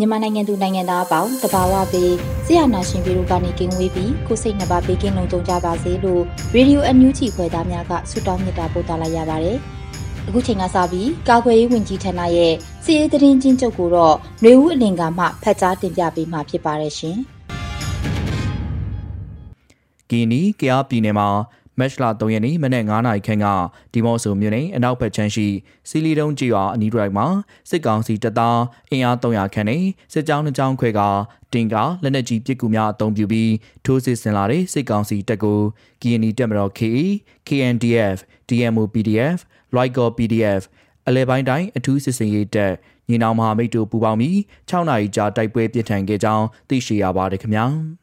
မြန်မာနိုင်ငံသူနိုင်ငံသားအပေါင်းတဘာဝပေးဆရာနာရှင်ပြည်တို့ကနေကင်းဝေးပြီးကိုစိတ်နှပါပေးကင်းလုံးကြုံကြပါစေလို့ရေဒီယိုအန်ယူဂျီခွဲသားများကဆုတောင်းမေတ္တာပို့သလိုက်ရပါတယ်။အခုချိန်ကစပြီးကာကွယ်ရေးဝန်ကြီးဌာနရဲ့စီရေးသတင်းချင်းချုပ်ကိုတော့ຫນွေဦးအလင်ကမှဖတ်ကြားတင်ပြပေးမှာဖြစ်ပါတယ်ရှင်။ကီနီကယားပြည်နယ်မှာ မက်လ3ရက်နေ့မနေ့9နာရီခန့်ကဒီမော့ဆိုမြို့နယ်အနောက်ဘက်ခြမ်းရှိစီလီတုံးကြီးရွာအနီးတိုက်မှာစစ်ကောင်စီတပ်သားအင်အား300ခန့်နဲ့စစ်ကြောင်းနှကြောင်းခွဲကတင်ကလက်နက်ကြီးပစ်ကူများအုံပြုပြီးထိုးစစ်ဆင်လာတဲ့စစ်ကောင်စီတပ်ကို KNI တပ်မတော် KE KNDF DMO PDF Loigo PDF အလဲပိုင်းတိုင်းအထူးစစ်စင်ရေးတပ်ညီနောင်မဟာမိတ်တို့ပူးပေါင်းပြီး6နာရီကြာတိုက်ပွဲပြစ်ထန်ခဲ့ကြောင်းသိရှိရပါတယ်ခင်ဗျာ။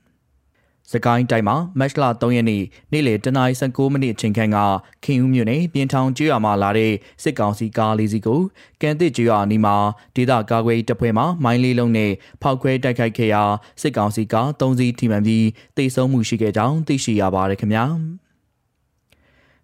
စကိုင်းတိုင်းမှာမတ်လ3ရက်နေ့နေ့လယ်တနာရီ19မိနစ်အချိန်ခန့်ကခင်ဦးမြို့နယ်ပြင်ထောင်ကျွော်မှာလာတဲ့စစ်ကောင်စီကားလေးစီးကိုကန်တစ်ကျွော်အနီးမှာဒေသကာကွယ်တပ်ဖွဲ့မှမိုင်းလေးလုံးနဲ့ဖောက်ခွဲတိုက်ခိုက်ခဲ့ရာစစ်ကောင်စီကား3စီးထိမှန်ပြီးတိတ်ဆုံးမှုရှိခဲ့ကြောင်းသိရှိရပါတယ်ခင်ဗျာ။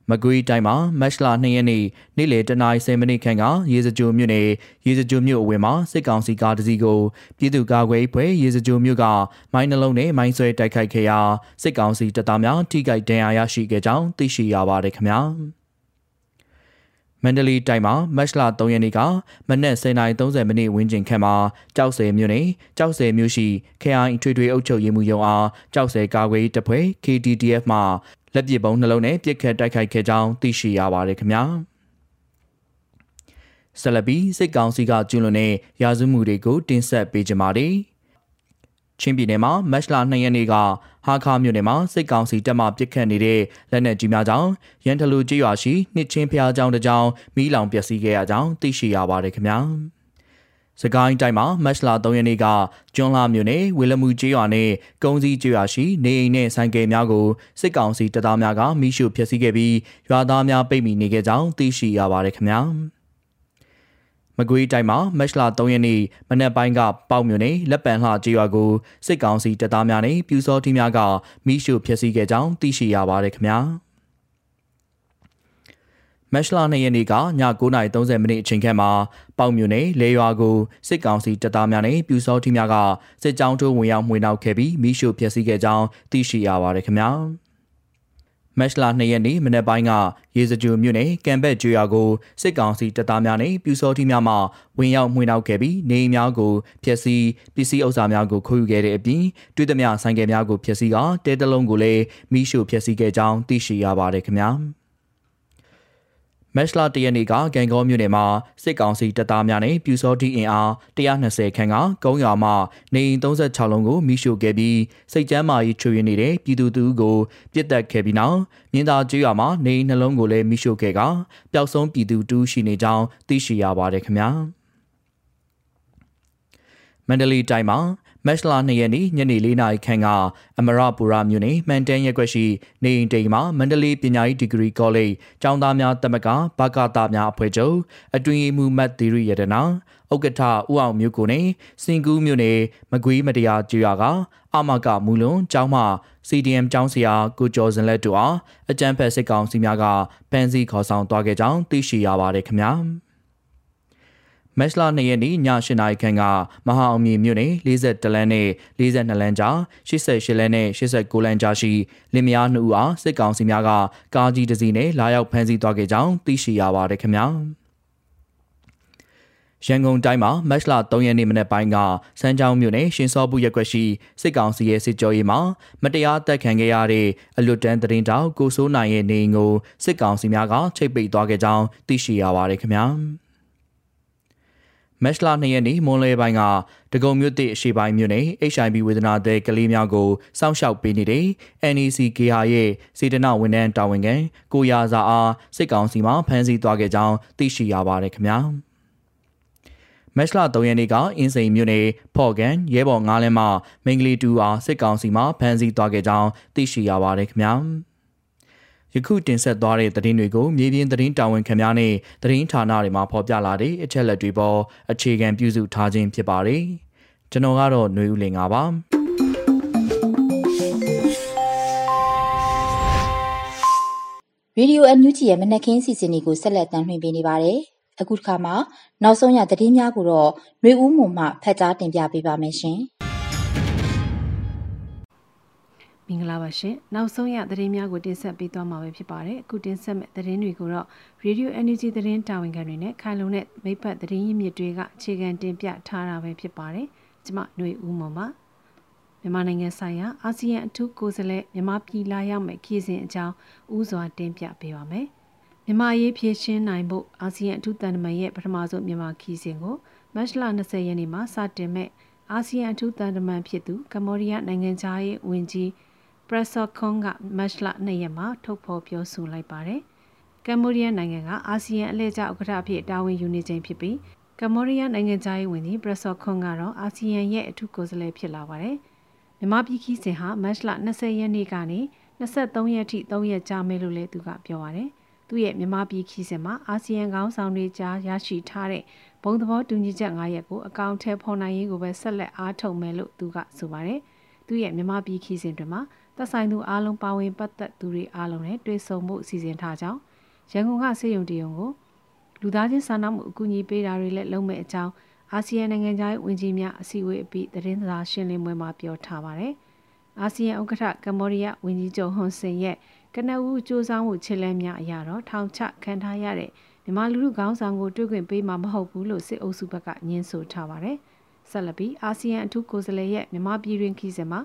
မကွေးတိုင်းမှာမတ်လ2ရက်နေ့နေ့လယ်တနာရီ10မိနစ်ခန့်ကရေစကြိုမြို့နယ်ရေစကြိုမြို့အဝင်းမှာစစ်ကောင်စီကားတစ်စီးကိုပြည်သူ့ကာကွယ်ဖွဲ့ရေစကြိုမြို့ကမိုင်းနှလုံးနဲ့မိုင်းဆွဲတိုက်ခိုက်ခဲ့ရာစစ်ကောင်စီတပ်သားများထိခိုက်ဒဏ်ရာရရှိခဲ့ကြောင်းသိရှိရပါတယ်ခင်ဗျာ။မန္တလေးတိုင်းမှာမတ်လ3ရက်နေ့ကမနက်09:30မိနစ်ဝန်းကျင်ခန့်မှာကြောက်စဲမြို့နယ်ကြောက်စဲမြို့ရှိ KI ထွေထွေအုပ်ချုပ်ရေးမှူးရုံးအားကြောက်စဲကာကွယ်တပ်ဖွဲ့ KTDF မှ လက်ပစ်ပုံးနှလုံးနဲ့ပြစ်ခတ်တိုက်ခိုက်ခဲ့ကြောင်းသိရှိရပါတယ်ခင်ဗျာဆလဘီစစ်ကောင်စီကကျူးလွန်တဲ့ရာဇဝမှုတွေကိုတင်ဆက်ပေးကြပါမယ်ချင်းပြည်နယ်မှာမတ်လ2ရက်နေ့ကဟာခါမြို့နယ်မှာစစ်ကောင်စီတပ်မှပစ်ခတ်နေတဲ့လက်နက်ကြီးများကြောင့်ရန်တလူကျေးရွာရှိနှစ်ချင်းဖျားကျောင်းတစ်ကျောင်းမီးလောင်ပျက်စီးခဲ့ရကြောင်းသိရှိရပါတယ်ခင်ဗျာ။ စကိုင်းတိုင်းမှာမတ်လ3ရက်နေ့ကကျွန်းလာမြို့နယ်ဝေလမှုကျေးရွာနဲ့ကုန်းစည်းကျေးရွာရှိနေအိမ်နဲ့ဆိုင်ကယ်များကိုစစ်ကောင်စီတပ်သားများကမိရှုဖျက်ဆီးခဲ့ပြီးရွာသားများပိတ်မိနေခဲ့ကြောင်းသိရှိရပါတယ်ခင်ဗျာမကွေးတိုင်းမှာမတ်လ3ရက်နေ့မနက်ပိုင်းကပေါက်မြို့နယ်လက်ပံလှကျေးရွာကိုစစ်ကောင်စီတပ်သားများနဲ့ပြူစောထီးများကမိရှုဖျက်ဆီးခဲ့ကြောင်းသိရှိရပါတယ်ခင်ဗျာ။ မက်ရှလာ2ရက်နေ့ကည9:30မိနစ်အချိန်ခန့်မှာပေါက်မြို့နယ်လေရွာကိုစစ်ကောင်စီတပ်သားများနဲ့ပြူစောထီးများကစစ်ကြောင်းထိုးဝင်ရောက်မှွေနှောက်ခဲ့ပြီးမိရှို့ဖျက်ဆီးခဲ့ကြောင်းသိရှိရပါတယ်ခင်ဗျာမက်လာ2ရက်နေ့မနေ့ပိုင်းကရေစကြိုမြို့နယ်ကံဘက်ကျွော်ကိုစစ်ကောင်စီတပ်သားများနဲ့ပြူစောထီးများမှဝင်ရောက်မှွေနှောက်ခဲ့ပြီးနေအိမ်များကိုဖျက်ဆီးပစ္စည်းဥစ္စာများကိုခိုးယူခဲ့တဲ့အပြင်တွေ့သမျှဆိုင်ကယ်များကိုဖျက်ဆီးကတဲတလုံးကိုလည်းမိရှို့ဖျက်ဆီးခဲ့ကြောင်းသိရှိရပါတယ်ခင်ဗျာ။ မက်လာတရက်နေ့ကဂန်ကောမြို့နယ်မှာစစ်ကောင်စီတပ်သားများနဲ့ပြူစောတိအင်အား120ခန်းကကုန်းရွာမှနေအိမ်36လုံးကိုမိရှို့ခဲ့ပြီးစိတ်ကြမ်းမာရေးချွေရင်းနေတဲ့ပြည်သူသူကိုပြစ်တက်ခဲ့ပြီးနောက်မြင်းသားကျွော်မှာနေအိမ်နှလုံးကိုလည်းမိရှို့ခဲ့ကပျောက်ဆုံးပြည်သူတူးရှိနေကြောင်းသိရှိရပါတယ်ခင်ဗျာမန္တလေးတိုင်းမှာ မက်လာ2ရက်နေ့ညနေ4နာရီခန့်ကအမရပူရမြို့နယ်မှန်တန်းရက်ွက်ရှိနေအိမ်တိမ်မှာမန္တလေးပညာရေးဒီဂရီကောလိပ်ကျောင်းသားများတမကဘကတာများအဖွဲ့ချုပ်အတွင်မှုမတ်သီရိယတနာဥက္ကဋ္ဌဦးအောင်မျိုးကိုနဲ့စင်ကူးမြို့နယ်မကွေးမတရားကျွာကအမကမူလွန်ကျောင်းမှ CDM ကျောင်းဆရာကိုကျော်စင်လက်တို့အားအကြမ်းဖက်စစ်ကောင်စီများကပန်းစည်းခေါ်ဆောင်သွားခဲ့ကြောင်းသိရှိရပါတယ်ခင်ဗျာ။ မက်လာ2ရက်နေ့ည8နာရီခန့်ကမဟာအောင်မြေမြို့နယ်42လမ်းနဲ့42လမ်းကြား88လမ်းနဲ့89လမ်းကြားရှိလင်မယား2ဦးအားစစ်ကောင်စီများကကားကြီးတစ်စီးနဲ့လာရောက်ဖမ်းဆီးသွားခဲ့ကြောင်းသိရှိရပါတယ်ခင်ဗျာရန်ကုန်တိုင်းမှာမတ်လ3ရက်နေ့မနက်ပိုင်းကစမ်းချောင်းမြို့နယ်ရှင်စောဘူးရက်ွက်ရှိစစ်ကောင်စီရဲ့စစ်ကြောရေးမှာမတရားတပ်ခံခဲ့ရတဲ့အလွတ်တန်းတရင်တောက်ကိုစိုးနိုင်ရဲ့နေအိမ်ကိုစစ်ကောင်စီများကချိတ်ပိတ်သွားခဲ့ကြောင်းသိရှိရပါတယ်ခင်ဗျာ မက်လ2ရက်နေ့မွန်လယ်ပိုင်းကဒဂုံမြို့တိအရှိပိုင်းမြို့နယ် HIV ဝေဒနာသည်ကလေးများကိုစောင့်ရှောက်ပေးနေတဲ့ NEC KH ရဲ့စေတနာဝန်ထမ်းတာဝန်ခံကိုရာစာအားစစ်ကောင်စီမှဖမ်းဆီးသွားခဲ့ကြောင်းသိရှိရပါတယ်ခင်ဗျာ။မက်လ3ရက်နေ့ကအင်းစိန်မြို့နယ်ဖော်ကန်ရဲဘော်9လမ်းမှာမင်္ဂလီတူအားစစ်ကောင်စီမှဖမ်းဆီးသွားခဲ့ကြောင်းသိရှိရပါတယ်ခင်ဗျာ ယခုတင်ဆက်သွားတဲ့သတင်းတွေကိုမြေပြင်သတင်းတာဝန်ခံများနဲ့သတင်းဌာနတွေမှာဖော်ပြလာတဲ့အချက်လက်တွေပေါ်အခြေခံပြုစုထားခြင်းဖြစ်ပါတယ်ကျွန်တော်ကတော့ຫນွေဦးလင်ပါရေဒီယိုအန်ယူဂျီရဲ့မနက်ခင်းစီစဉ်တွေကိုဆက်လက်တင်ပြနေပါတယ်အခုတစ်ခါမှာနောက်ဆုံးရသတင်းများကိုတော့ຫນွေဦးမှုမှဖတ်ကြားတင်ပြပေးပါမယ်ရှင် င်္ဂလာပါရှင်နောက်ဆုံးရသတင်းများကိုတင်ဆက်ပေးသွားမှာပဲဖြစ်ပါတယ်အခုတင်ဆက်မဲ့သတင်းတွေကိုတော့ Radio Energy သတင်းတာဝန်ခံတွေနဲ့ခိုင်လုံတဲ့မိဖက်သတင်းရင်းမြစ်တွေကအခြေခံတင်ပြထားတာပဲဖြစ်ပါတယ်ကျွန်မຫນွေဦးမှုပါမြန်မာနိုင်ငံဆိုင်ရာအာဆီယံအထူးကိုယ်စားလှယ်မြန်မာပြည်လာရောက်မဲ့ခီးစဉ်အကြောင်းဥစွာတင်ပြပေးပါမယ်။မြန်မာရေးဖြည့်ရှင်းနိုင်ဖို့အာဆီယံအထူးတန်တမန်ရဲ့ပထမဆုံးမြန်မာခီးစဉ်ကိုမတ်လ20ရက်နေ့မှာစတင်မဲ့အာဆီယံအထူးတန်တမန်ဖြစ်သူကမ္ဘောဒီးယားနိုင်ငံသားရေးဝန်ကြီး ပရက်ဆော့ခွန်ကမတ်လ2ရက်မှာထုတ်ဖော်ပြောဆိုလိုက်ပါတယ်။ကမ္ဘောဒီးယားနိုင်ငံကအာဆီယံအလှည့်ကျဥက္ကဋ္ဌအဖြစ်တာဝန်ယူနေခြင်းဖြစ်ပြီးကမ္ဘောဒီးယားနိုင်ငံသားရေးဝန်ကြီးပရက်ဆော့ခွန်ကတော့အာဆီယံရဲ့အထူးကိုယ်စားလှယ်ဖြစ်လာပါတယ်။မြန်မာပြည်ခီးစဉ်ဟာမတ်လ20ရက်နေ့ကနေ23ရက်ထိ3ရက်ကြာမယ်လို့လည်းသူကပြောပါတယ်။သူ့ရဲ့မြန်မာပြည်ခီးစဉ်မှာအာဆီယံခေါင်းဆောင်တွေကြားရရှိထားတဲ့ဘုံသဘောတူညီချက်၅ရပ်ကိုအကောင့်ထဲဖော်နိုင်ရေးကိုပဲဆက်လက်အားထုတ်မယ်လို့သူကဆိုပါတယ်။သူ့ရဲ့မြန်မာပြည်ခီးစဉ်တွေမှာ သက်ဆိုင်သူအားလုံးပါဝင်ပတ်သက်သူတွေအားလုံးနဲ့တွေ့ဆုံမှုအစီအစဉ်ထားကြောင်းရန်ကုန်ကစေယုံတယုံကိုလူသားချင်းစာနာမှုအကူအညီပေးတာတွေလည်းလုပ်မဲ့အကြောင်းအာဆီယံနိုင်ငံသားဝင်ကြီးများအစည်းအဝေးအပြီးသတင်းစာရှင်းလင်းပွဲမှာပြောထားပါတယ်။အာဆီယံဥက္ကဋ္ဌကမ္ဘောဒီးယားဝန်ကြီးချုပ်ဟွန်ဆင်ရဲ့ကနအူးစူးစမ်းမှုချစ်လဲများအရာတော့ထောင်ချခံထားရတဲ့မြန်မာလူလူခေါင်းဆောင်ကိုတွေ့ခွင့်ပေးမှာမဟုတ်ဘူးလို့စစ်အုပ်စုဘက်ကညင်းဆိုထားပါတယ်။ဆက်လက်ပြီးအာဆီယံအထူးကိုယ်စားလှယ်ရဲ့မြန်မာပြည်တွင်ခီးစဉ်မှာ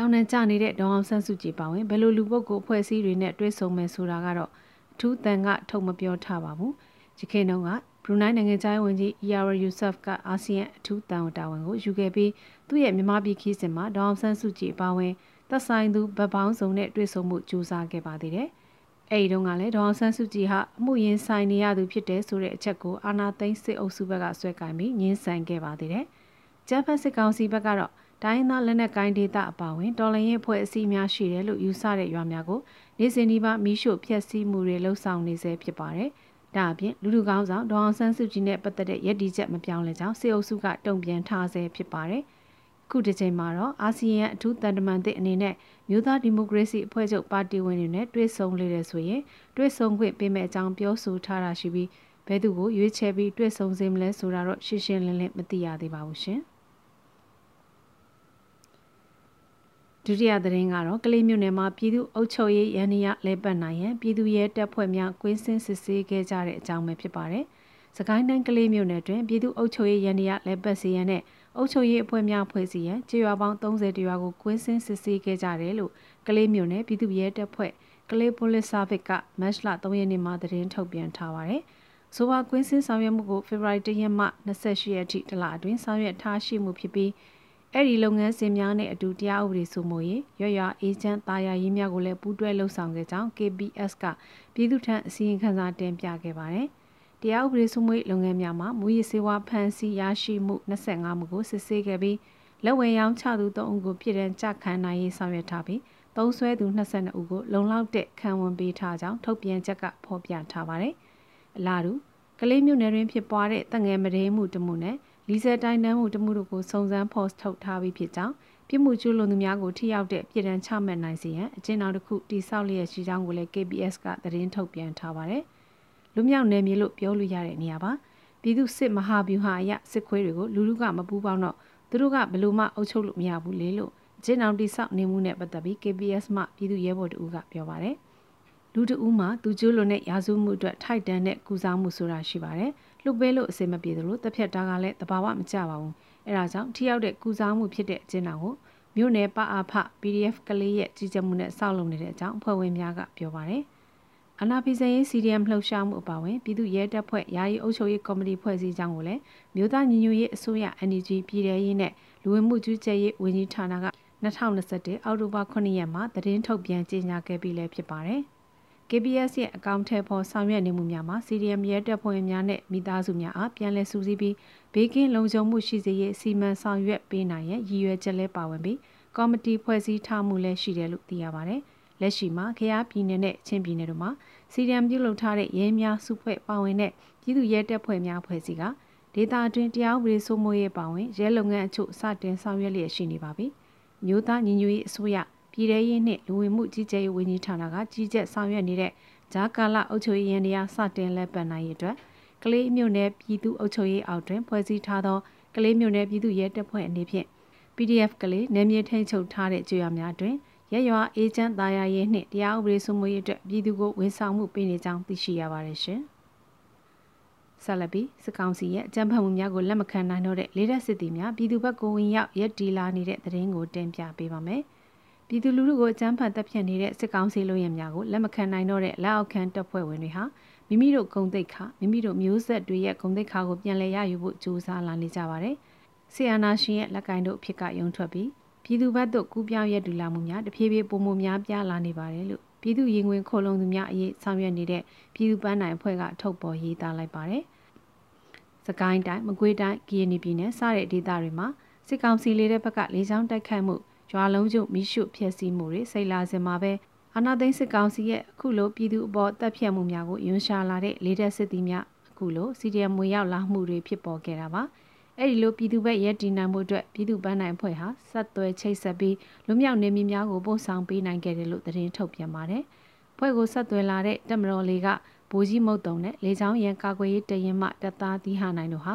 ထောင်နှံကျနေတဲ့ဒေါအောင်ဆန်းစုကြည်ပါဝင်ဘယ်လိုလူပုဂ္ဂိုလ်အဖွဲ့အစည်းတွေနဲ့တွဲဆုံမယ်ဆိုတာကတော့အထူးတန်ကထုတ်မပြောထားပါဘူး။ဒီခေတ်တုန်းကဘရူနိုင်းနိုင်ငံသားဝန်ကြီး Yara Yusuf ကအာဆီယံအထူးတန်တာဝန်ကိုယူခဲ့ပြီးသူ့ရဲ့မြန်မာပြည်ခီးစဉ်မှာဒေါအောင်ဆန်းစုကြည်ပါဝင်သက်ဆိုင်သူဗပောင်းစုံနဲ့တွေ့ဆုံမှုကြိုးစားခဲ့ပါသေးတယ်။အဲဒီတုန်းကလည်းဒေါအောင်ဆန်းစုကြည်ဟာအမှုရင်ဆိုင်နေရသူဖြစ်တဲ့ဆိုတဲ့အချက်ကိုအာနာသိန်းစစ်အုပ်စုဘက်ကဆွဲကင်ပြီးညှင်းဆန်ခဲ့ပါသေးတယ်။ကျန်းဖက်စစ်ကောင်စီဘက်ကတော့ တိုင်းသားလက်နက်ကိုင်းဒေသအပါအဝင်တော်လှန်ရေးဖွဲ့အစည်းများရှိတယ်လို့ယူဆတဲ့ရွာများကိုနေ့စဉ်ဒီပါမီးရှို့ဖျက်ဆီးမှုတွေလှုံ့ဆော်နေဆဲဖြစ်ပါတယ်။ဒါအပြင်လူလူကောင်းဆောင်ဒေါအောင်ဆန်းစုကြည်နဲ့ပတ်သက်တဲ့ရည်တည်ချက်မပြောင်းလဲကြောင်းစေအုပ်စုကတုံ့ပြန်ထားဆဲဖြစ်ပါတယ်။ခုတစ်ချိန်မှာတော့အာဆီယံအထူးတန်တမန်သစ်အနေနဲ့မြို့သားဒီမိုကရေစီအဖွဲ့ချုပ်ပါတီဝင်တွေနဲ့တွေ့ဆုံလေတဲ့ဆိုရင်တွေ့ဆုံခွင့်ပေးမဲ့အကြောင်းပြောဆိုထားတာရှိပြီးဘယ်သူကိုရွေးချယ်ပြီးတွေ့ဆုံစေမလဲဆိုတာတော့ရှင်းရှင်းလင်းလင်းမသိရသေးပါဘူးရှင် ဒုတိယသတင်းကတော့ကလေးမြို့နယ်မှာပြည်သူ့အုပ်ချုပ်ရေးရန်နီယလဲပတ်နိုင်ရန်ပြည်သူရဲတပ်ဖွဲ့များကွင်းစင်းစစ်ဆေးခဲ့ကြတဲ့အကြောင်းပဲဖြစ်ပါတယ်။စကိုင်းတိုင်းကလေးမြို့နယ်တွင်ပြည်သူ့အုပ်ချုပ်ရေးရန်နီယလဲပတ်စီရန်နဲ့အုပ်ချုပ်ရေးအဖွဲ့များဖွဲ့စည်းရန်ကြေးရွာပေါင်း30တရွာကိုကွင်းစင်းစစ်ဆေးခဲ့ကြတယ်လို့ကလေးမျိုးနယ်ပြည်သူ့ရဲတပ်ဖွဲ့ကလေး police service ကမတ်လ3ရက်နေ့မှာသတင်းထုတ်ပြန်ထားပါတယ်။ဆိုပါကွင်းစင်းဆောင်ရွက်မှုကိုဖေဖော်ဝါရီ1ရက်မှ28ရက်ထိတလအတွင်းဆောင်ရွက်ထားရှိမှုဖြစ်ပြီး အဲ့ဒီလုပ်ငန်းစဉ်များနဲ့အတူတရားဥပဒေစိုးမိုးရေးရွရွအေဂျင့်တာယာရေးများကိုလည်းပူးတွဲလှုပ်ဆောင်ခဲ့ကြောင်း KBS ကပြည်သူ့ထံအစည်းအဝေးခန်းစာတင်ပြခဲ့ပါတယ်။တရားဥပဒေစိုးမိုးလုပ်ငန်းများမှာမူရည်စေဝါဖန်ဆီးရရှိမှု25မှုကိုစစ်ဆေးခဲ့ပြီးလက်ဝဲရောင်းချသူ3ဦးကိုပြည်ထန်ကြခံနိုင်ရေးဆောင်ရွက်ထားပြီးသုံးဆွဲသူ22ဦးကိုလုံလောက်တဲ့ခံဝန်ပေးထားကြောင်းထုတ်ပြန်ချက်ကဖော်ပြထားပါတယ်။အလားတူကလေးမျိုးနယ်တွင်ဖြစ်ပွားတဲ့တငယ်မရေမှုတမှုနဲ့ လီဆယ်တိုင်းတန်းမှုတမှုတို့ကိုစုံစမ်းဖော်ထုတ်ထားပြီးဖြစ်ကြောင်းပြစ်မှုကျူးလွန်သူများကိုထိရောက်တဲ့ပြည်ထန်ချမှတ်နိုင်စေရန်အကျဉ်းတော်တစ်ခုတိစောက်လျက်ရှိကြောင်းကိုလည်း KBS ကသတင်းထုတ်ပြန်ထားပါတယ်။လူမြောက်နယ်မြေလို့ပြောလို့ရတဲ့နေရာပါပြည်သူစစ်မဟာဗျူဟာအရစစ်ခွေးတွေကိုလူလူကမပူးပေါင်းတော့သူတို့ကဘလို့မှအုပ်ချုပ်လို့မရဘူးလေလို့ဂျင်းအောင်တိဆောက်နေမှုနဲ့ပတ်သက်ပြီး KPS မှပြည်သူရဲဘော်တူကပြောပါတယ်လူတဦးမှသူကျိုးလွန်တဲ့ရာဇဝမှုအတွက်ထိုက်တန်တဲ့ကုစားမှုဆိုတာရှိပါတယ်။ လွလှုပ်ပေးလို့အစင်မပြေသလိုတစ်ဖြတ်တာကလည်းတဘာဝမကြပါဘူးအဲဒါကြောင့်ထိရောက်တဲ့ကုစားမှုဖြစ်တဲ့အကျဉ်းတော်ကိုမြို့နယ်ပအားဖ PDF ကလေးရဲ့ကြီးကြပ်မှုနဲ့စောင့်လုပ်နေတဲ့အကြောင်းအဖွဲ့ဝင်များကပြောပါတယ်အနာပိစရေး CDM လှုပ်ရှားမှုအပါအဝင်ပြည်သူ့ရဲတပ်ဖွဲ့ယာယီအုပ်ချုပ်ရေးကော်မတီဖွဲ့စည်းကြောင်းကိုလည်းမြို့သားညီညွတ်ရေးအစိုးရ NUG ပြည်ထရေးနဲ့လူဝင်မှုကြီးကြပ်ရေးဝန်ကြီးဌာနက2021အောက်တိုဘာ9ရက်မှာသတင်းထုတ်ပြန်ကြေညာခဲ့ပြီးလည်းဖြစ်ပါတယ်။ KBS ရဲ့အကောင့်ထဲပေါ်ဆောင်ရွက်နေမှုများမှာ CDM ရဲတပ်ဖွဲ့များနဲ့မိသားစုများအားပြန်လည်စူးစီးပြီးဘေးကင်းလုံခြုံမှုရှိစေရေးစီမံဆောင်ရွက်ပေးနိုင်ရန်ရည်ရွယ်ချက်လဲပါဝင်ပြီးကော်မတီဖွဲ့စည်းထားမှုလည်းရှိတယ်လို့သိရပါတယ်။လက်ရှိမှာခရယားပြည်နယ်နဲ့ချင်းပြည်နယ်တို့မှာစီဒီအမ်ပြုလုပ်ထားတဲ့ရဲများစုဖွဲ့ပါဝင်တဲ့ပြည်သူရဲတပ်ဖွဲ့များဖွဲ့စည်းကဒေတာအတွင်းတရားဥပဒေစိုးမိုးရေးပါဝင်ရဲလုပ်ငန်းအချို့စတင်ဆောင်ရွက်လျက်ရှိနေပါပြီ။မြို့သားညီညွတ်ရေးအစိုးရ ပြည်ထရေးနှင့်လူဝင်မှုကြီးကြပ်ရေးဝန်ကြီးဌာနကကြီးကြပ်ဆောင်ရွက်နေတဲ့ဂျာကာလာအုပ်ချုပ်ရေးရန်တရားစတင်လက်ပတ်နိုင်ရေးအတွက်ကလေးမြို့နယ်ပြည်သူ့အုပ်ချုပ်ရေးအောက်တွင်ဖွဲ့စည်းထားသောကလေးမြို့နယ်ပြည်သူ့ရဲတပ်ဖွဲ့အနေဖြင့် PDF ကလေးနယ်မြေထိန်ချုပ်ထားတဲ့ကြွေရများတွင်ရရွာအေဂျင့်သားရရေးနှင့်တရားဥပဒေစိုးမိုးရေးအတွက်ပြည်သူကိုဝန်ဆောင်မှုပေးနေကြောင်းသိရှိရပါတယ်ရှင်။ဆက်လက်ပြီးစကောင်စီရဲ့အကြံဖတ်မှုများကိုလက်မခံနိုင်တော့တဲ့လေးရက်စစ်သည်များပြည်သူဘက်ကိုဝင်ရောက်ရက်တီလာနေတဲ့သတင်းကိုတင်ပြပေးပါမယ်။ ပြည်သူလူထုကိုအကြမ်းဖက်တပ်ဖြတ်နေတဲ့စစ်ကောင်စီလူရဲများကိုလက်မခံနိုင်တော့တဲ့လက်အောက်ခံတပ်ဖွဲ့ဝင်တွေဟာမိမိတို့ဂုံတိတ်ခမိမိတို့မျိုးဆက်တွေရဲ့ဂုံတိတ်ခကိုပြန်လည်ရယူဖို့ကြိုးစားလာနေကြပါတယ်။ဆီယနာရှင်ရဲ့လက်ကင်တို့အဖြစ်ကယုံထွက်ပြီးပြည်သူဘက်သို့ကူးပြောင်းရတူလာမှုများတဖြည်းဖြည်းပုံမှုများပြားလာနေပါတယ်လို့ပြည်သူရင်ဝင်ခိုလုံသူများအရေးဆောင်ရွက်နေတဲ့ပြည်သူပန်းနိုင်အဖွဲ့ကထုတ်ပေါ်ရေးသားလိုက်ပါတယ်။စကိုင်းတိုင်းမကွေးတိုင်းကီယနီပြည်နယ်စတဲ့ဒေသတွေမှာစစ်ကောင်စီလေးတဲ့ဘက်ကလေကြောင်းတိုက်ခိုက်မှု ရွာလုံးကျုပ်မိရှုဖျက်ဆီးမှုတွေဆိတ်လာစင်မှာပဲအာနာသိန်းစစ်ကောင်စီရဲ့အခုလိုပြည်သူအပေါ်တပ်ဖြတ်မှုများကိုယွန်းရှာလာတဲ့လေးတဲ့စစ်သည်များအခုလို CDM ဝင်ရောက်လာမှုတွေဖြစ်ပေါ်ခဲ့တာပါ။အဲ့ဒီလိုပြည်သူ့ဘက်ရဲတည်နိုင်မှုအတွက်ပြည်သူ့ပန်းနိုင်ဖွဲ့ဟာဆက်သွယ်ချိတ်ဆက်ပြီးလူမြောက်နေမည်များကိုပို့ဆောင်ပေးနိုင်ခဲ့တယ်လို့သတင်းထုတ်ပြန်ပါတယ်။ဖွဲ့ကိုဆက်သွယ်လာတဲ့တက်မတော်လေးကဘိုးကြီးမုတ်တုံနဲ့လေချောင်းရန်ကာကွယ်ရေးတရင်မှတပ်သားသီးဟာနိုင်တို့ဟာ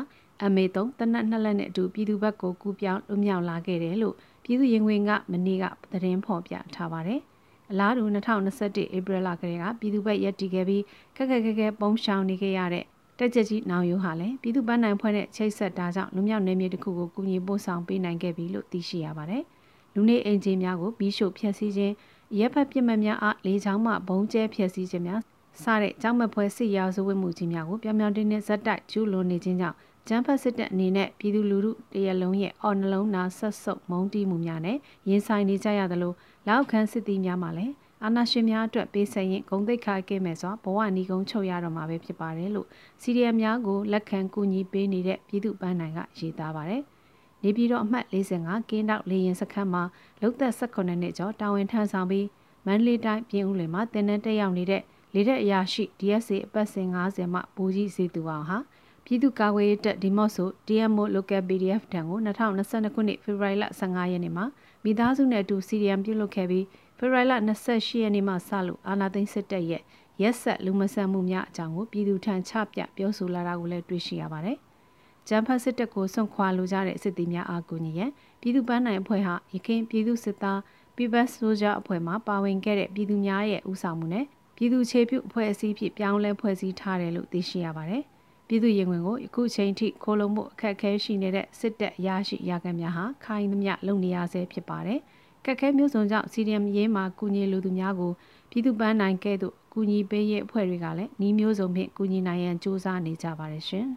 MA3 တနက်နှစ်လက်နဲ့အတူပြည်သူ့ဘက်ကိုကူးပြောင်းလွမြောက်လာခဲ့တယ်လို့ ပြည်သူ့ရင်ဝင်ကမနေ့ကသတင်းဖော်ပြထားပါတယ်။အလားတူ2021ဧပြီလကလေးကပြည်သူ့ဘက်ရက်တီခဲ့ပြီးခက်ခက်ခက်ခက်ပုံရှောင်နေခဲ့ရတဲ့တက်ကြကြီးနောင်ရိုးဟာလည်းပြည်သူ့ပန်းနိုင်ဖွဲ့တဲ့ချိတ်ဆက်တာကြောင့်လူမြောက်နယ်မြေတစ်ခုကိုကူညီပို့ဆောင်ပေးနိုင်ခဲ့ပြီလို့သိရှိရပါတယ်။လူနေအိမ်ခြေများကိုပြီးရှို့ဖျက်ဆီးခြင်းရဲဘက်ပြစ်မှတ်များအားလေချောင်းမှဘုံကျဲဖျက်ဆီးခြင်းများစတဲ့ကြောင်းမဖွဲစစ်ရာဇဝတ်မှုကြီးများကိုပြောင်ပြောင်တင်းတင်းဇက်တိုက်ကျူးလွန်နေခြင်းကြောင့် ကျန်းဖတ်စစ်တပ်အနေနဲ့ပြည်သူလူထုတရလုံးရဲ့အော်နှလုံးနာဆက်ဆုပ်မုန်းတီးမှုများနဲ့ရင်ဆိုင်နေကြရသလိုလောက်ခန်းစစ်သည်များမှလည်းအာဏာရှင်များအတွက်ပေးဆက်ရင်ဂုံတိတ်ခါကဲမယ်ဆိုဘဝနီကုန်းချုပ်ရတော့မှာပဲဖြစ်ပါတယ်လို့စီရီယမ်များကိုလက်ခံကူညီပေးနေတဲ့ပြည်သူ့ပန်းနိုင်ကရေးသားပါတယ်။နေပြည်တော်အမှတ်45ကင်းတောက်လေရင်စခန်းမှာလုံသက်18နှစ်ကျော်တာဝန်ထမ်းဆောင်ပြီးမန္တလေးတိုင်းပြည်ဦးလွင်မှာတင်နန်းတက်ရောက်နေတဲ့လေတဲ့အရာရှိ DSA အပတ်စဉ်90မှဘူကြီးစီသူအောင်ဟာ ပြည်သူ့ကာကွယ်ရေးတပ်ဒီမော့ဆို DMO Local PDF တံကို2022ခုနှစ်ဖေဖော်ဝါရီလ15ရက်နေ့မှာမိသားစုနဲ့အတူ CDM ပြုလုပ်ခဲ့ပြီးဖေဖော်ဝါရီလ28ရက်နေ့မှစလို့အာနာသိန်းစစ်တပ်ရဲ့ရက်ဆက်လူမဆန်မှုများအကြောင်းကိုပြည်သူထံချပြပြောဆိုလာတာကိုလည်းတွေ့ရှိရပါတယ်။ဂျမ်ဖတ်စစ်တပ်ကိုစွန့်ခွာလိုကြတဲ့စစ်သည်များအားကူညီရန်ပြည်သူပန်းနိုင်အဖွဲ့ဟာရခိုင်ပြည်သူစစ်သား People's Soldier အဖွဲ့မှပါဝင်ခဲ့တဲ့ပြည်သူများရဲ့ဦးဆောင်မှုနဲ့ပြည်သူခြေပြုအဖွဲ့အစည်းဖြစ်ပြောင်းလဲဖွဲ့စည်းထားတယ်လို့သိရှိရပါတယ်။ ပြည်သူရင်ဝင်ကိုယခုချိန်ထိခိုးလုံမှုအခက်အခဲရှိနေတဲ့စစ်တပ်ရရှိရာခံများဟာခိုင်သမျှလုံနေရဆဲဖြစ်ပါတယ်။ကက်ခဲမျိုးစုံကြောင့်စီဒီအမ်ရေးမှာကူညီလူသူများကိုပြည်သူပန်းနိုင်ကဲ့သို့ကူညီပေးရေးအဖွဲ့တွေကလည်းနှီးမျိုးစုံဖြင့်ကူညီနိုင်ရန်စ조사နေကြပါတယ်ရှင်။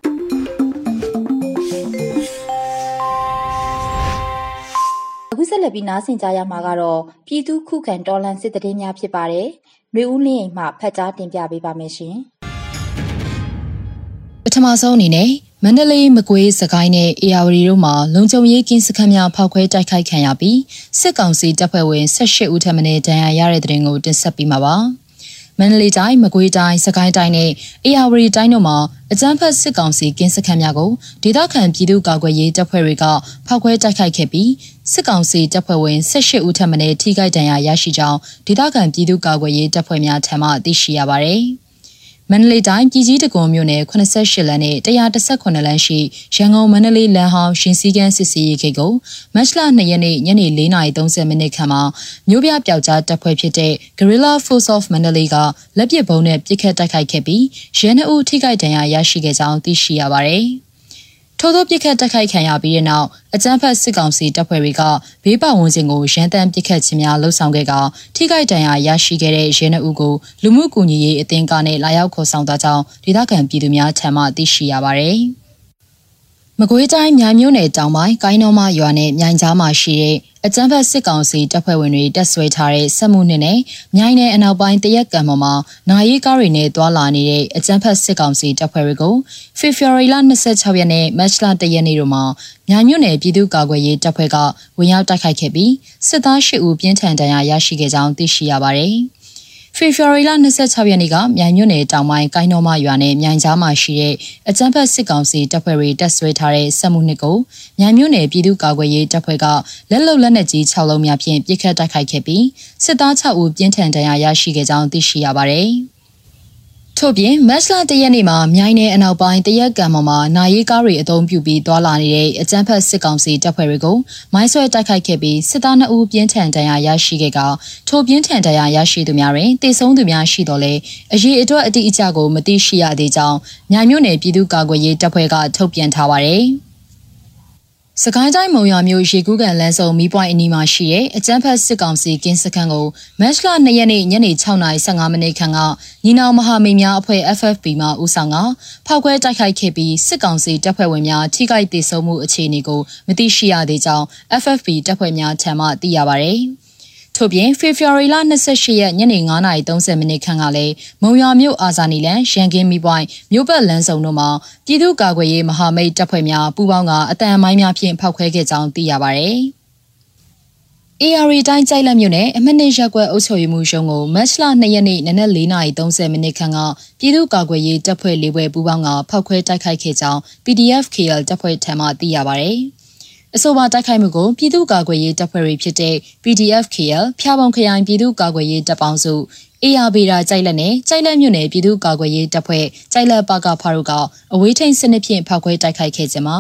အခုဆက်လက်ပြီးနားဆင်ကြရမှာကတော့ပြည်သူခုခံတော်လှန်စစ်တရင်များဖြစ်ပါတယ်။မျိုးဦးလင်းအိမ်မှဖတ်ကြားတင်ပြပေးပါမယ်ရှင်။ ပထမဆုံးအနေနဲ့မန္တလေးမကွေးစကိုင်းနဲ့အေရဝတီတို့မှာလုံခြုံရေးကင်းစခန်းများဖောက်ခွဲတိုက်ခိုက်ခံရပြီးစစ်ကောင်စီတပ်ဖွဲ့ဝင်18ဦးထပ်မံဒဏ်ရာရတဲ့တဲ့ရင်ကိုတင်ဆက်ပေးမှာပါ။မန္တလေးတိုင်းမကွေးတိုင်းစကိုင်းတိုင်းနဲ့အေရဝတီတိုင်းတို့မှာအကြမ်းဖက်စစ်ကောင်စီကင်းစခန်းများကိုဒေသခံပြည်သူ့ကာကွယ်ရေးတပ်ဖွဲ့တွေကဖောက်ခွဲတိုက်ခိုက်ခဲ့ပြီးစစ်ကောင်စီတပ်ဖွဲ့ဝင်18ဦးထပ်မံထိခိုက်ဒဏ်ရာရရှိကြောင်းဒေသခံပြည်သူ့ကာကွယ်ရေးတပ်ဖွဲ့များထံမှသိရှိရပါဗျ။မ မန္တလေးတိုင်းပြည်ကြီးတကွန်မြို့နယ်88လမ်းနဲ့118လမ်းရှိရန်ကုန်မန္တလေးလမ်းဟောင်းရှင်စည်းကမ်းစစ်ဆေးရေးဂိတ်ကိုမတ်လ2ရက်နေ့ညနေ4:30မိနစ်ခန့်မှာမြို့ပြပျောက်ကြားတပ်ဖွဲ့ဖြစ်တဲ့ Guerrilla Force of Mandalay ကလက်ပစ်ဗုံးနဲ့ပစ်ခတ်တိုက်ခိုက်ခဲ့ပြီးရဲနှအုပ်ထိခိုက်ဒဏ်ရာရရှိခဲ့ကြောင်းသိရှိရပါတယ်။ ထို့သောပြစ်ခတ်တိုက်ခိုက်ခံရပြီးတဲ့နောက်အကြမ်းဖက်စစ်ကောင်စီတပ်ဖွဲ့တွေကဘေးပဝန်းကျင်ကိုရန်တမ်းပစ်ခတ်ခြင်းများလှုံ့ဆော်ခဲ့ကထိခိုက်ဒဏ်ရာရရှိခဲ့တဲ့ရဲနှုပ်ကိုလူမှုကူညီရေးအသင်းကနဲ့လာရောက်ခေါ်ဆောင်သွားကြောင်းဒေသခံပြည်သူများထံမှသိရှိရပါသည်။ မကွေးတိုင်းမြိုင်မြို့နယ်တောင်ပိုင်းကိုင်းတော်မရွာနဲ့မြိုင်ကြားမှာရှိတဲ့အကြမ်းဖက်စစ်ကောင်စီတပ်ဖွဲ့ဝင်တွေတပ်ဆွဲထားတဲ့စက်မှုနှစ်နဲ့မြိုင်နယ်အနောက်ပိုင်းတရက်ကံပေါ်မှာနိုင်ရီကားတွေနဲ့တွာလာနေတဲ့အကြမ်းဖက်စစ်ကောင်စီတပ်ဖွဲ့တွေကိုဖေဖော်ဝါရီလ26ရက်နေ့မတ်လ1ရက်နေ့တို့မှာမြိုင်မြို့နယ်ပြည်သူ့ကာကွယ်ရေးတပ်ဖွဲ့ကဝင်ရောက်တိုက်ခိုက်ခဲ့ပြီးစစ်သား၈ဦးပြင်းထန်ဒဏ်ရာရရှိခဲ့ကြောင်းသိရှိရပါတယ်။ ဖေဖော်ဝါရီလ26ရက်နေ့ကမြိုင်မြို့နယ်တောင်ပိုင်းကိုင်းတော်မရွာနဲ့မြိုင်ကြားမှာရှိတဲ့အကြမ်းဖက်စစ်ကောင်စီတပ်ဖွဲ့တွေတပ်ဆွဲထားတဲ့စက်မှုနှစ်ကိုမြိုင်မြို့နယ်ပြည်သူ့ကာကွယ်ရေးတပ်ဖွဲ့ကလက်လုံလက်နက်ကြီး6လုံးများဖြင့်ပစ်ခတ်တိုက်ခိုက်ခဲ့ပြီးစစ်သား6ဦးပြင်းထန်ဒဏ်ရာရရှိခဲ့ကြောင်းသိရှိရပါတယ်။ ထို့ပြင်မတ်လတရက်နေ့မှာမြိုင်းနယ်အနောက်ပိုင်းတရက်ကံပေါ်မှာနာရီကားတွေအုံပြုပြီးသွာလာနေတဲ့အကြမ်းဖက်စစ်ကောင်စီတပ်ဖွဲ့တွေကိုမိုင်းဆွဲတိုက်ခိုက်ခဲ့ပြီးစစ်သား2ဦးပြင်းထန်ဒဏ်ရာရရှိခဲ့ကထိုပြင်းထန်ဒဏ်ရာရရှိသူများတွင်တေဆုံးသူများရှိတော်လဲအရေးအတွက်အတိအကျကိုမသိရှိရသေးကြောင်းမြိုင်မြို့နယ်ပြည်သူ့ကာကွယ်ရေးတပ်ဖွဲ့ကထုတ်ပြန်ထားပါတယ်။ စကိုင်းတိုင်းမုံရွာမြို့ရေကူးကန်လမ်းစုံမီးပွိုင်းအနီးမှာရှိတဲ့အကျန်းဖတ်စစ်ကောင်စီကင်းစခန်းကိုမတ်လ2ရက်နေ့ညနေ6:15မိနစ်ခန့်ကညီနောင်မဟာမိတ်များအဖွဲ့ FFP မှဦးဆောင်ကဖောက်ခွဲတိုက်ခိုက်ခဲ့ပြီးစစ်ကောင်စီတပ်ဖွဲ့ဝင်များထိခိုက်ဒေဆုံးမှုအခြေအနေကိုမသိရှိရသေးကြောင်း FFP တပ်ဖွဲ့များထံမှသိရပါဗျ။ ထို့ပြင်ဖေဖော်ဝါရီလ28ရက်ညနေ9:30မိနစ်ခန့်ကလည်းမုံရွာမြို့အာဇာနည်လန်ရန်ကင်းမီပွိုင်းမြို့ပတ်လမ်းစုံတို့မှာပြည်သူ့ကာကွယ်ရေးမဟာမိတ်တပ်ဖွဲ့များပူးပေါင်းကအတန်မိုင်းများဖြင့်ဖောက်ခွဲခဲ့ကြောင်းသိရပါဗျ။ AR တိုင်းကြိုက်လက်မြို့နယ်အမနစ်ရက်ကွက်အုပ်ချုပ်ရေးမှူးရုံးကိုမတ်လ2ရက်နေ့နနက်4:30မိနစ်ခန့်ကပြည်သူ့ကာကွယ်ရေးတပ်ဖွဲ့လေးဘွဲပူးပေါင်းကဖောက်ခွဲတိုက်ခိုက်ခဲ့ကြောင်း PDF KL တပ်ဖွဲ့ထံမှသိရပါဗျ။ အဆိုပါတိုက်ခိုက်မှုကိုပြည်သူ့ကာကွယ်ရေးတပ်ဖွဲ့တွေဖြစ်တဲ့ PDF KL ဖျားပုံခရိုင်ပြည်သူ့ကာကွယ်ရေးတပ်ပေါင်းစု ARB ရာကြိုက်လက်နဲ့ကြိုက်လက်မြို့နယ်ပြည်သူ့ကာကွယ်ရေးတပ်ဖွဲ့ကြိုက်လက်ပကဖားတို့ကအဝေးထိန်စနစ်ဖြင့်ဖောက်ခွဲတိုက်ခိုက်ခဲ့ကြမှာ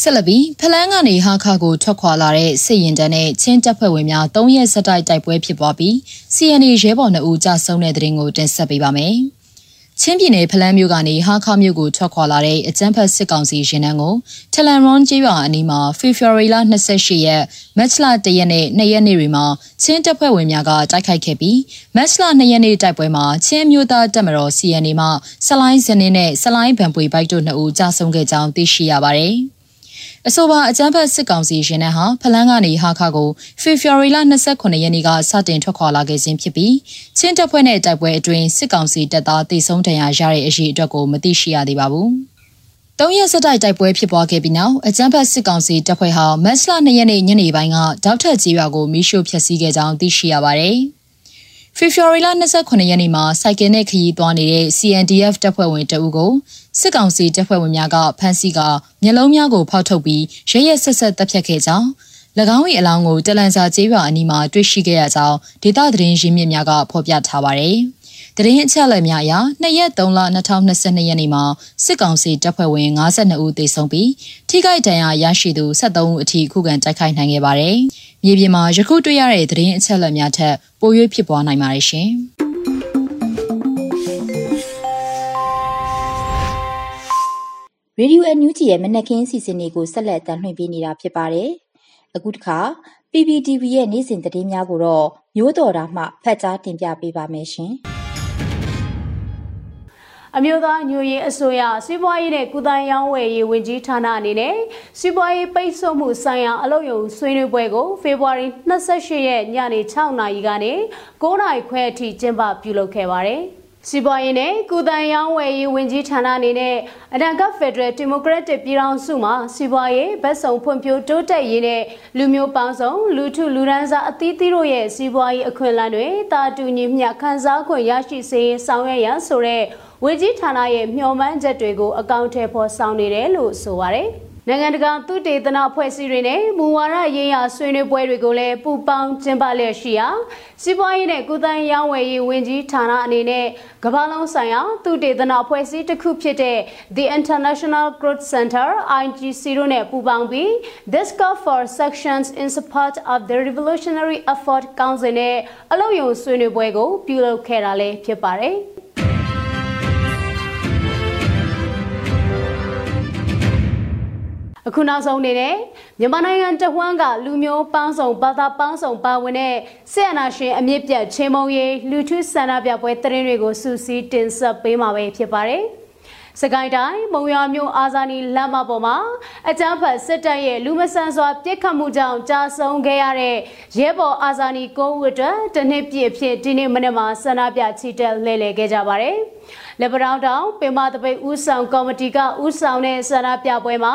ဆက်လက်ပြီးဖလန်းကနေဟာခါကိုထွက်ခွာလာတဲ့စစ်ရင်တန်းနဲ့ချင်းတပ်ဖွဲ့ဝင်များ၃ရက်ဆက်တိုက်တိုက်ပွဲဖြစ်ပွားပြီး CNA ရဲဘော်2ဦးကြဆုံးတဲ့တဲ့ရင်ကိုတင်ဆက်ပေးပါမယ်။ ချင်းပြည်နယ်ဖလန်းမြို့ကနေဟာခါမြို့ကိုထွက်ခွာလာတဲ့အကြမ်းဖက်စစ်ကောင်စီရင်နှန်းကိုထလန်ရွန်ကျေးရွာအနီးမှာဖေဖော်ဝါရီလ28ရက်မတ်လ1ရက်နဲ့2ရက်နေ့တွေမှာချင်းတပ်ဖွဲ့ဝင်များကတိုက်ခိုက်ခဲ့ပြီးမတ်လ2ရက်နေ့တိုက်ပွဲမှာချင်းမျိုးသားတပ်မတော် CNA မှဆလိုင်းဇနင်းနဲ့ဆလိုင်းဗန်ပွေဘိုက်တို့နှစ်ဦးကြာဆုံးခဲ့ကြောင်းသိရှိရပါတယ်။ အဆိုပါအကြမ်းဖက်စစ်ကောင်စီရင်နှန်းဟာဖလန်းကနေဟာခါကိုဖေဖော်ဝါရီလ29ရက်နေ့ကစတင်ထွက်ခွာလာခဲ့ခြင်းဖြစ်ပြီးချင်းတပ်ဖွဲ့နဲ့တိုက်ပွဲအတွင်းစစ်ကောင်စီတပ်သားတိုက်ဆုံဒဏ်ရာရတဲ့အရေးအတွက်ကိုမသိရှိရသေးပါဘူး။တုံးရက်စတိုက်တိုက်ပွဲဖြစ်ပွားခဲ့ပြီးနောက်အကြမ်းဖက်စစ်ကောင်စီတပ်ဖွဲ့ဟာမတ်လ2ရက်နေ့ညနေပိုင်းကတောက်ထက်ကြီးရွာကိုမီးရှို့ဖျက်ဆီးခဲ့ကြောင်းသိရှိရပါတယ်။ဖေဖော်ဝါရီလ29ရက်နေ့မှာစိုက်ကယ်နဲ့ခရီးသွားနေတဲ့ CNDF တပ်ဖွဲ့ဝင်တအုပ်ကို စစ်ကောင်စီတပ်ဖွဲ့ဝင်များကဖမ်းဆီးကမျက်လုံးများကိုဖောက်ထုတ်ပြီးရဲရဲဆက်ဆက်တပ်ဖြတ်ခဲ့ကြောင်း၎င်း၏အလောင်းကိုတလန်စာကျေးရွာအနီးမှာတွေ့ရှိခဲ့ရကြောင်းဒေသသတင်းရင်းမြစ်များကဖော်ပြထားပါတယ်။တရင်အချက်အလက်များအရ2ရက်3လ2022ရက်နေ့မှာစစ်ကောင်စီတပ်ဖွဲ့ဝင်52ဦးသေဆုံးပြီးထိခိုက်ဒဏ်ရာရရှိသူ73ဦးအထိခုခံတိုက်ခိုက်နိုင်ခဲ့ပါတယ်။မြေပြင်မှာယခုတွေ့ရတဲ့သတင်းအချက်အလက်များထက်ပို၍ဖြစ်ပွားနိုင်ပါတယ်ရှင်။ ရေဒီယိုအန်ယူဂျီရဲ့မနက်ခင်းစီစဉ်တွေကိုဆက်လက်တင်ပြနေတာဖြစ်ပါတယ်။အခုတစ်ခါ PPTV ရဲ့နေ့စဉ်သတင်းများကိုတော့မျိုးတော်တာမှဖတ်ကြားတင်ပြပေးပါမယ်ရှင်။အမျိုးသားညွရေးအစိုးရစီးပွားရေးနဲ့ကုသရေးဝယ်ရေးဝန်ကြီးဌာနအနေနဲ့စီးပွားရေးပိတ်ဆို့မှုဆိုင်ရာအလုပ်ရုံဆွေးနွေးပွဲကိုဖေဖော်ဝါရီ28ရက်ညနေ6နာရီကနေ9နာရီခွဲအထိကျင်းပပြုလုပ်ခဲ့ပါတယ်။ စီးပွားရေးနဲ့ကုသရေးဝယ်ရေးဝန်ကြီးဌာနအနေနဲ့အဒံကဖက်ဒရယ်ဒီမိုကရက်တစ်ပြည်ထောင်စုမှာစီးပွားရေးဗတ်စုံဖွံ့ဖြိုးတိုးတက်ရေးနဲ့လူမျိုးပေါင်းစုံလူထုလူဒန်းစားအသီးသီးတို့ရဲ့စီးပွားရေးအခွင့်အလမ်းတွေတာတူညီမျှခံစား권ရရှိစေဆောင်ရွက်ရန်ဆိုတဲ့ဝန်ကြီးဌာနရဲ့မျှော်မှန်းချက်တွေကိုအကောင့်ထဲပေါ်ဆောင်နေတယ်လို့ဆိုပါရယ်။ နနိုင်ငံတကာသုတေသနအဖွဲ့အစည်းတွေနဲ့မူဝါဒရေးရာဆွေးနွေးပွဲတွေကိုလည်းပူးပေါင်းကျင်းပလျက်ရှိရာစီးပွားရေးနဲ့ကုသရေးရောင်းဝယ်ရေးဝန်ကြီးဌာနအနေနဲ့ကမ္ဘာလုံးဆိုင်ရာသုတေသနအဖွဲ့အစည်းတစ်ခုဖြစ်တဲ့ The International Growth Center IGC တို့နဲ့ပူးပေါင်းပြီး Discuss for Sections in Support of the Revolutionary Effort Council နဲ့အလုပ်ရုံဆွေးနွေးပွဲကိုပြုလုပ်ခဲ့တာလည်းဖြစ်ပါတယ်။ အခုနောက်ဆုံးအနေနဲ့မြန်မာနိုင်ငံတဝန်းကလူမျိုးပေါင်းစုံဘာသာပေါင်းစုံပါဝင်တဲ့ဆက်အနာရှင်အမြင့်ပြတ်ချင်းမုံရေးလူထုဆန္ဒပြပွဲတရင်တွေကိုစူးစီးတင်ဆက်ပေးမှာပဲဖြစ်ပါတယ်။စကိုင်းတိုင်းမုံရွာမြို့အာဇာနည်လမ်းမပေါ်မှာအကြမ်းဖက်စစ်တပ်ရဲ့လူမဆန်စွာပြစ်ခတ်မှုကြောင့်ကြာဆုံးခဲ့ရတဲ့ရဲဘော်အာဇာနည်ကိုဝတ်အတွက်တနစ်ပြည့်ဖြစ်ဒီနေ့မနေ့မှာဆန္ဒပြချီတက်လှည့်လည်ခဲ့ကြပါတယ်။ လက်ပတောင်းတောင်ပင်မတပိတ်ဦးဆောင်ကော်မတီကဦးဆောင်တဲ့ဆန္ဒပြပွဲမှာ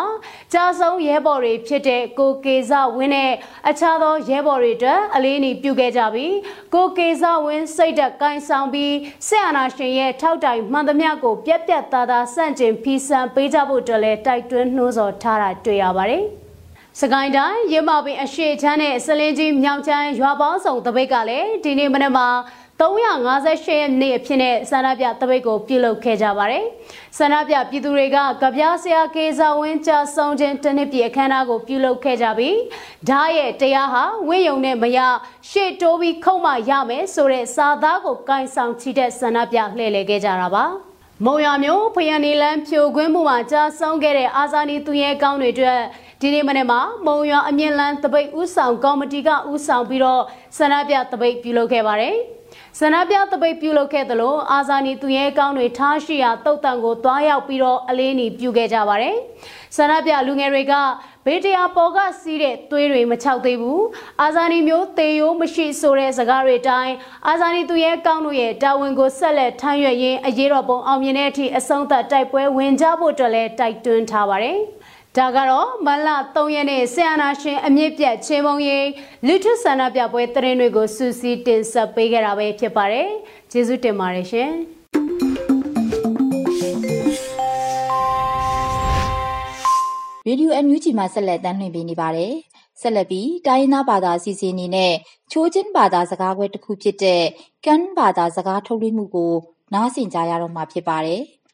ကြာဆုံးရဲဘော်တွေဖြစ်တဲ့ကိုကေဇဝင်းနဲ့အခြားသောရဲဘော်တွေအတွက်အလေးအနည်းပြုခဲ့ကြပြီးကိုကေဇဝင်းစိတ်ဓာတ်ကိုင်းဆောင်ပြီးဆက်အာနာရှင်ရဲ့ထောက်တိုင်မှန်သမျှကိုပြက်ပြက်သားသားစန့်ကျင်ဖီဆန်ပေးကြဖို့အတွက်လည်းတိုက်တွန်းနှိုးဆော်ထားတာတွေ့ရပါတယ်။စကိုင်းတိုင်းရမပင်အရှိချမ်းနဲ့စလင်းကြီးမြောက်ချမ်းရွာပေါင်းစုံတပိတ်ကလည်းဒီနေ့မနက်မှာ 358ရက်နေ့အဖြစ်နဲ့ဆန္ဒပြတပိတ်ကိုပြုလုပ်ခဲ့ကြပါတယ်။ဆန္ဒပြပြည်သူတွေကကဗျာဆရာကေဇဝင်းကြဆုံးခြင်းတနစ်ပြည့်အခမ်းအနားကိုပြုလုပ်ခဲ့ကြပြီးဓာရဲ့တရားဟာဝိယုံနဲ့မရရှေ့တိုးပြီးခုံမရမယ်ဆိုတဲ့စာသားကိုကင်ဆောင်ချီတဲ့ဆန္ဒပြလှည့်လည်ခဲ့ကြတာပါ။မုံရမျိုးဖယန်နီလန်းဖြိုခွင်းမှုမှာကြာဆုံးခဲ့တဲ့အာဇာနည်သူရဲကောင်းတွေအတွက်ဒီနေ့မနေ့မှာမုံရွာအမြင့်လန်းတပိတ်ဥဆောင်ကော်မတီကဥဆောင်ပြီးတော့ဆန္ဒပြတပိတ်ပြုလုပ်ခဲ့ပါတယ်။ ဆန္ဒပြတပိတ်ပြုလုပ်ခဲ့သလိုအာဇာနည်သူရဲကောင်းတွေထားရှိရာတုတ်တန်ကိုတွားရောက်ပြီးတော့အလေးနီပြုခဲ့ကြပါတယ်။ဆန္ဒပြလူငယ်တွေကဘေးတရားပေါ်ကစီးတဲ့သွေးတွေမချောက်သေးဘူး။အာဇာနည်မျိုးတေယိုးမရှိဆိုတဲ့စကားတွေတိုင်းအာဇာနည်သူရဲကောင်းတို့ရဲ့တာဝန်ကိုဆက်လက်ထမ်းရွက်ရင်းအရေးတော်ပုံအောင်မြင်တဲ့အထိအဆုံးသတ်တိုက်ပွဲဝင်ကြဖို့အတွက်လည်းတိုက်တွန်းထားပါတယ်။ ဒါကတော့မလ3ရက်နေ့ဆီယနာရှင်အမြင့်ပြတ်ချင်းမုံရေးလူထုဆန္ဒပြပွဲတရင်တွေကိုစူးစီးတင်ဆက်ပေးခဲ့တာပဲဖြစ်ပါတယ်။ကျေးဇူးတင်ပါတယ်ရှင်။ရေဒီယိုအန်ယူဂျီမှာဆက်လက်တင်ပြနေပါတယ်။ဆက်လက်ပြီးတိုင်းရင်းသားဘာသာအစီအစဉ်အနေနဲ့ချိုးချင်းဘာသာစကားခွဲတစ်ခုဖြစ်တဲ့ကန်ဘာသာစကားထုတ်လွှင့်မှုကိုနားဆင်ကြရတော့မှာဖြစ်ပါတယ်။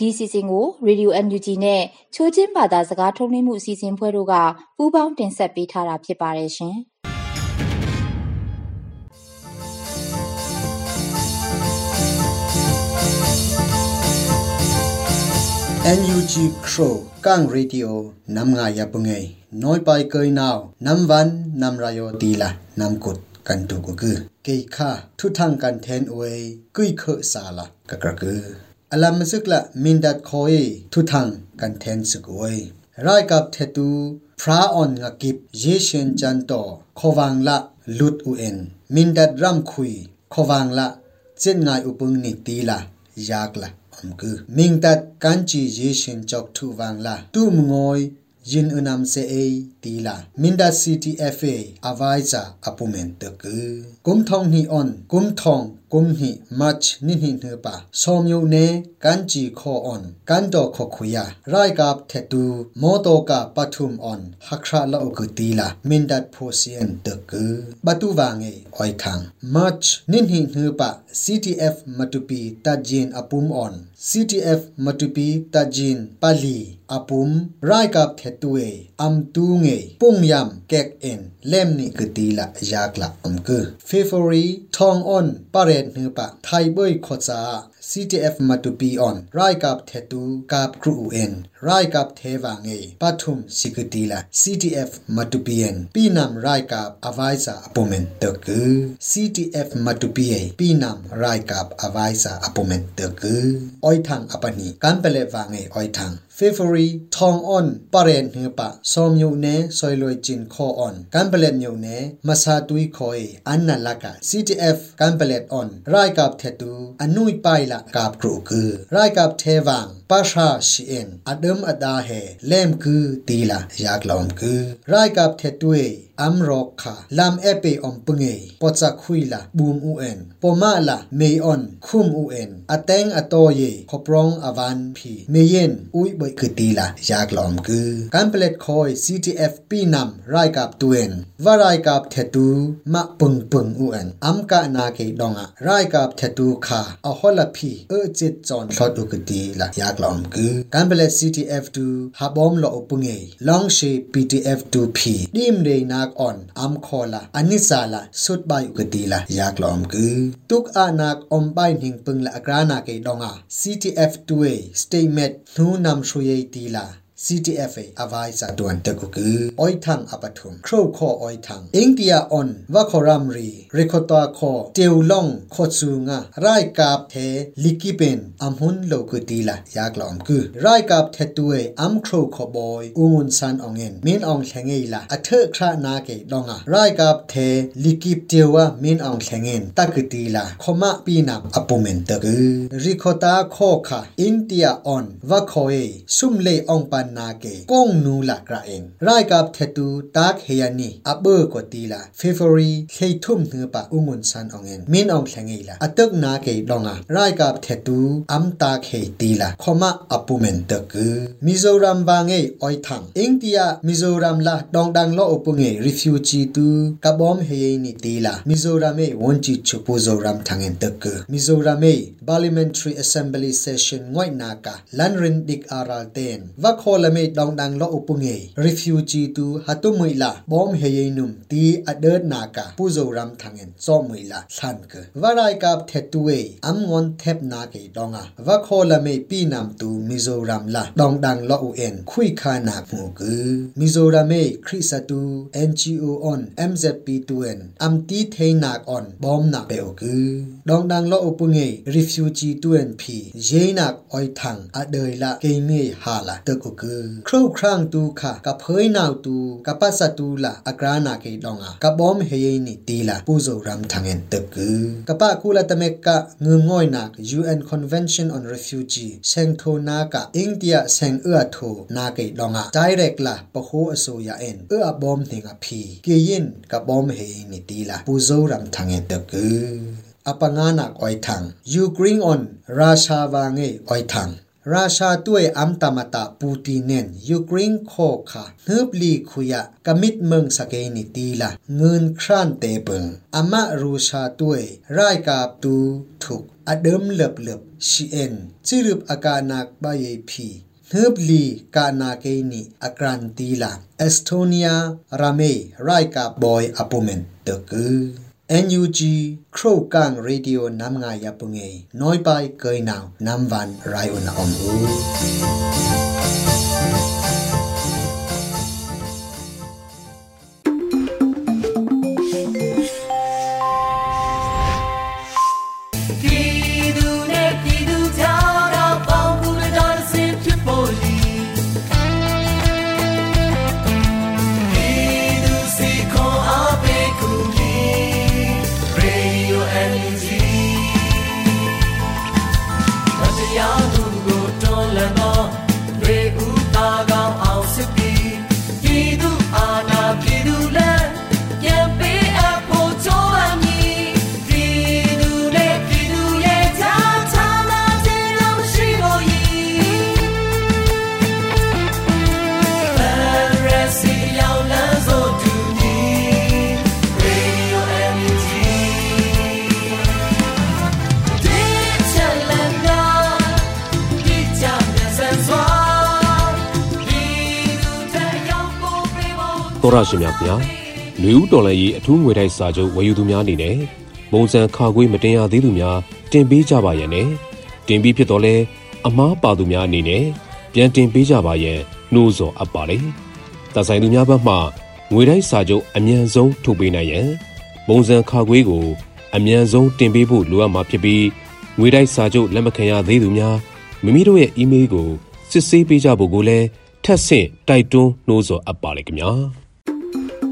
ဒီစီစဉ်ကို Radio NUG နဲ့ချိုးချင်းဘာသာစကားထုတ်လွှင့်မှုအစီအစဉ်ဖွဲ့တို့ကပူးပေါင်းတင်ဆက်ပေးထားတာဖြစ်ပါတယ်ရှင်။ NUG Crow Kang Radio Nam Nga Ya Pungai Noi Pai Koi Now Nam Van Nam Rayo Tila Nam Kut Kan Tu Gu Gu Ke Kha Thu Thang Kan Then Oi Kui Kho Sala Ka Ka Gu အလမ်စကလမင်ဒတ်ခိုေထုထန်ကန်သန်စကွေရိုက်ကပ်ထေတူဖရာအွန်ငါကိ อลามซึกละมินดัดคอยทุทังกันเทนสึกไว้รายกับเทตูพระออนงกิบเยเชนจันโตขวังละลุดอุเอ็นมินดัดร่ำคุยขวังละเจนงายอุปงนิตีละยากละอมกือมิงดัดกันจีเยเชนจอกทุวังละตูมงอย yin unam se e tila minda city fa avaiza apumen te ke kum thong ni on kum thong kum hi mach ni ni ne pa som yo ne kan ji kho on kan do kho khuya rai kap the tu mo to ka pathum on hakra la o ku tila mindat pho sien te ke batu wange oi khang mach ni ni ne pa ctf matupi tajin apum on CTF Matupi Tajin Pali Apum Rai Kap Thetue Am Tu Nge Pung Yam Kek En Lem Ni Kutila Yakla Amku February Thong On Paren Hnu Pa Thai Boy Khotsa CTF Matupi On Rai Kap Thetu Kap Kru UN รกับเทตูกับเอ็นไรกับเทวางเอปัทุมสิกตีละ CTF มาตุปีเอ็นปีนำไรกับอวายซาอปเมนตกือ CTF มาตุปีเอปีนำไรกับอวายซาอปเมนตกืออ้อยทางอปนีกันเปเลวางเออ้อยทาง February ทองอ่อนปาเรนเฮปะซอมยูเนซอยลอยจินคออ่อนกันเปเลนยูเนมาซาตุยคอยอันนัลลากา CTF กันเปเลตอ่อนไรกับเทตูอนุยไปละกับครูคือไรกับเทวังปาชาชีเอ็นอัดดมอดาเฮเลมคือตีละยากลอมคือไรกับเทตุย am rok kha lam epe om punge pocha khuila bum u en poma la me on khum u en ateng ato ye khoprong avan phi me yen ui boi ku ti la yak lom ku kan plet khoi ctf pi nam rai kap tuen va rai kap the tu ma pung pung u en am ka na ke donga rai kap the tu kha a hola phi e chit chon thot u ku ti la yak lom ku kan plet ctf tu ha bom lo upunge long she ptf tu phi dim de nak on am khola anisala sut bai u ku ti la yak lom ku tuk a nak om bai ning pung la akrana ke donga ctf tu e statement nu nam shwe ti la CTFA avai sa tuan te ku ku oi thang apathum khro kho oi thang india on va khoram ri rekhota kho teu long kho chu nga rai kap the likipen amhun lo ku ti la yak lom ku rai kap the tuwe am khro kho boy ungun san ongen min ong thlengei la athe khra na ke donga rai kap the likip tewa min ong thlengen takuti la khoma pi na apumen te ku rekhota kho kha india on va khoe sum le ong pan na ke kong nu la kra en rai kap thetu tak heyani abe ko ti la february thei thum nu pa ungun san ongen min ong thlengei la atak na ke donga rai kap thetu am tak he ti la khoma apumen tak mizoram bange oi thang india mizoram la dong dang lo opunge refugee tu kabom heye ni ti la mizoram e wonchi chupu zoram thangen tak mizoram e parliamentary assembly session ngoi na ka lanrin dik aral ten va kholame dong dang lo upunge refugee tu hatumui la bom heye num ti adet na ka puzo ram thangen so mui la than ke varai kap thetuwe am ngon thep na ke donga va kholame pi nam tu mizoram la dong dang lo u en khui kha na mu ke mizoram e khrisatu ngo on mzp tu en am ti thei nak on bom na pe o ke dong dang lo upunge refugee tu en phi ye nak oi thang a dei la ke mi ha la te ku ke ครูครางตูค่ะกับเผยนาวตูกับปัสตูละอักรานาเกดองอ่ะกับบอมเฮยนี่ตีละปูโซรัมทังเอ็นตึกกือกับปะกูละตะเมกกะงืมง่อยนัก UN Convention on Refugee เซงโทนากะอิงเตียเซงเอื้อโทนาเกดองอ่ะ direct ละปะโคอโซยาเอ็นเอื้อบอมเฮงอ่ะพีเกยินกับบอมเฮยนี่ตีละปูโซรัมทังเอ็นตึกกือ apangana oi thang ukraine on russia wa nge oi thang ราชาด้วยอัมตามตาปูติเนนยูเคร ရာရှာတွေ့အမ်တမတာပူတီနန်ယူကရိန်းခေါခါနှပ်လီခုယကမစ်မန်စကေနီတီလာငွန်းခရန်တေပန်အမရူရှာတွေ့ရိုက်ကပ်တူထုကအဒမ်လပ်လပ်ရှီအန်ချီရုပအကာနာဘယေဖီနှပ်လီကာနာကေနီအကရန်တီလာအက်စတိုးနီးယားရာမေရိုက်ကဘွိုင်အပိုမန်တကူ NUG ครูกันเรดิโอนำงายาปุงเอน้อยไปเกยนาวน้ำวันไรอุณอมอู တော်ရရှိမြဗျာလူဦးတော်လည်းရေးအထူးငွေတိုက်စာချုပ်ဝယ်ယူသူများအနေနဲ့မုံစံခါခွေးမတင်ရသေးသူများတင်ပေးကြပါရန်နဲ့တင်ပြီးဖြစ်တော့လဲအမားပါသူများအနေနဲ့ပြန်တင်ပေးကြပါရန်နှိုးဆော်အပ်ပါလေတဆိုင်သူများဘက်မှငွေတိုက်စာချုပ်အမြန်ဆုံးထုတ်ပေးနိုင်ရန်မုံစံခါခွေးကိုအမြန်ဆုံးတင်ပေးဖို့လိုအပ်မှာဖြစ်ပြီးငွေတိုက်စာချုပ်လက်မခံရသေးသူများမိမိတို့ရဲ့အီးမေးလ်ကိုစစ်ဆေးပေးကြဖို့ကိုလည်းထက်ဆင့်တိုက်တွန်းနှိုးဆော်အပ်ပါလေခင်ဗျာ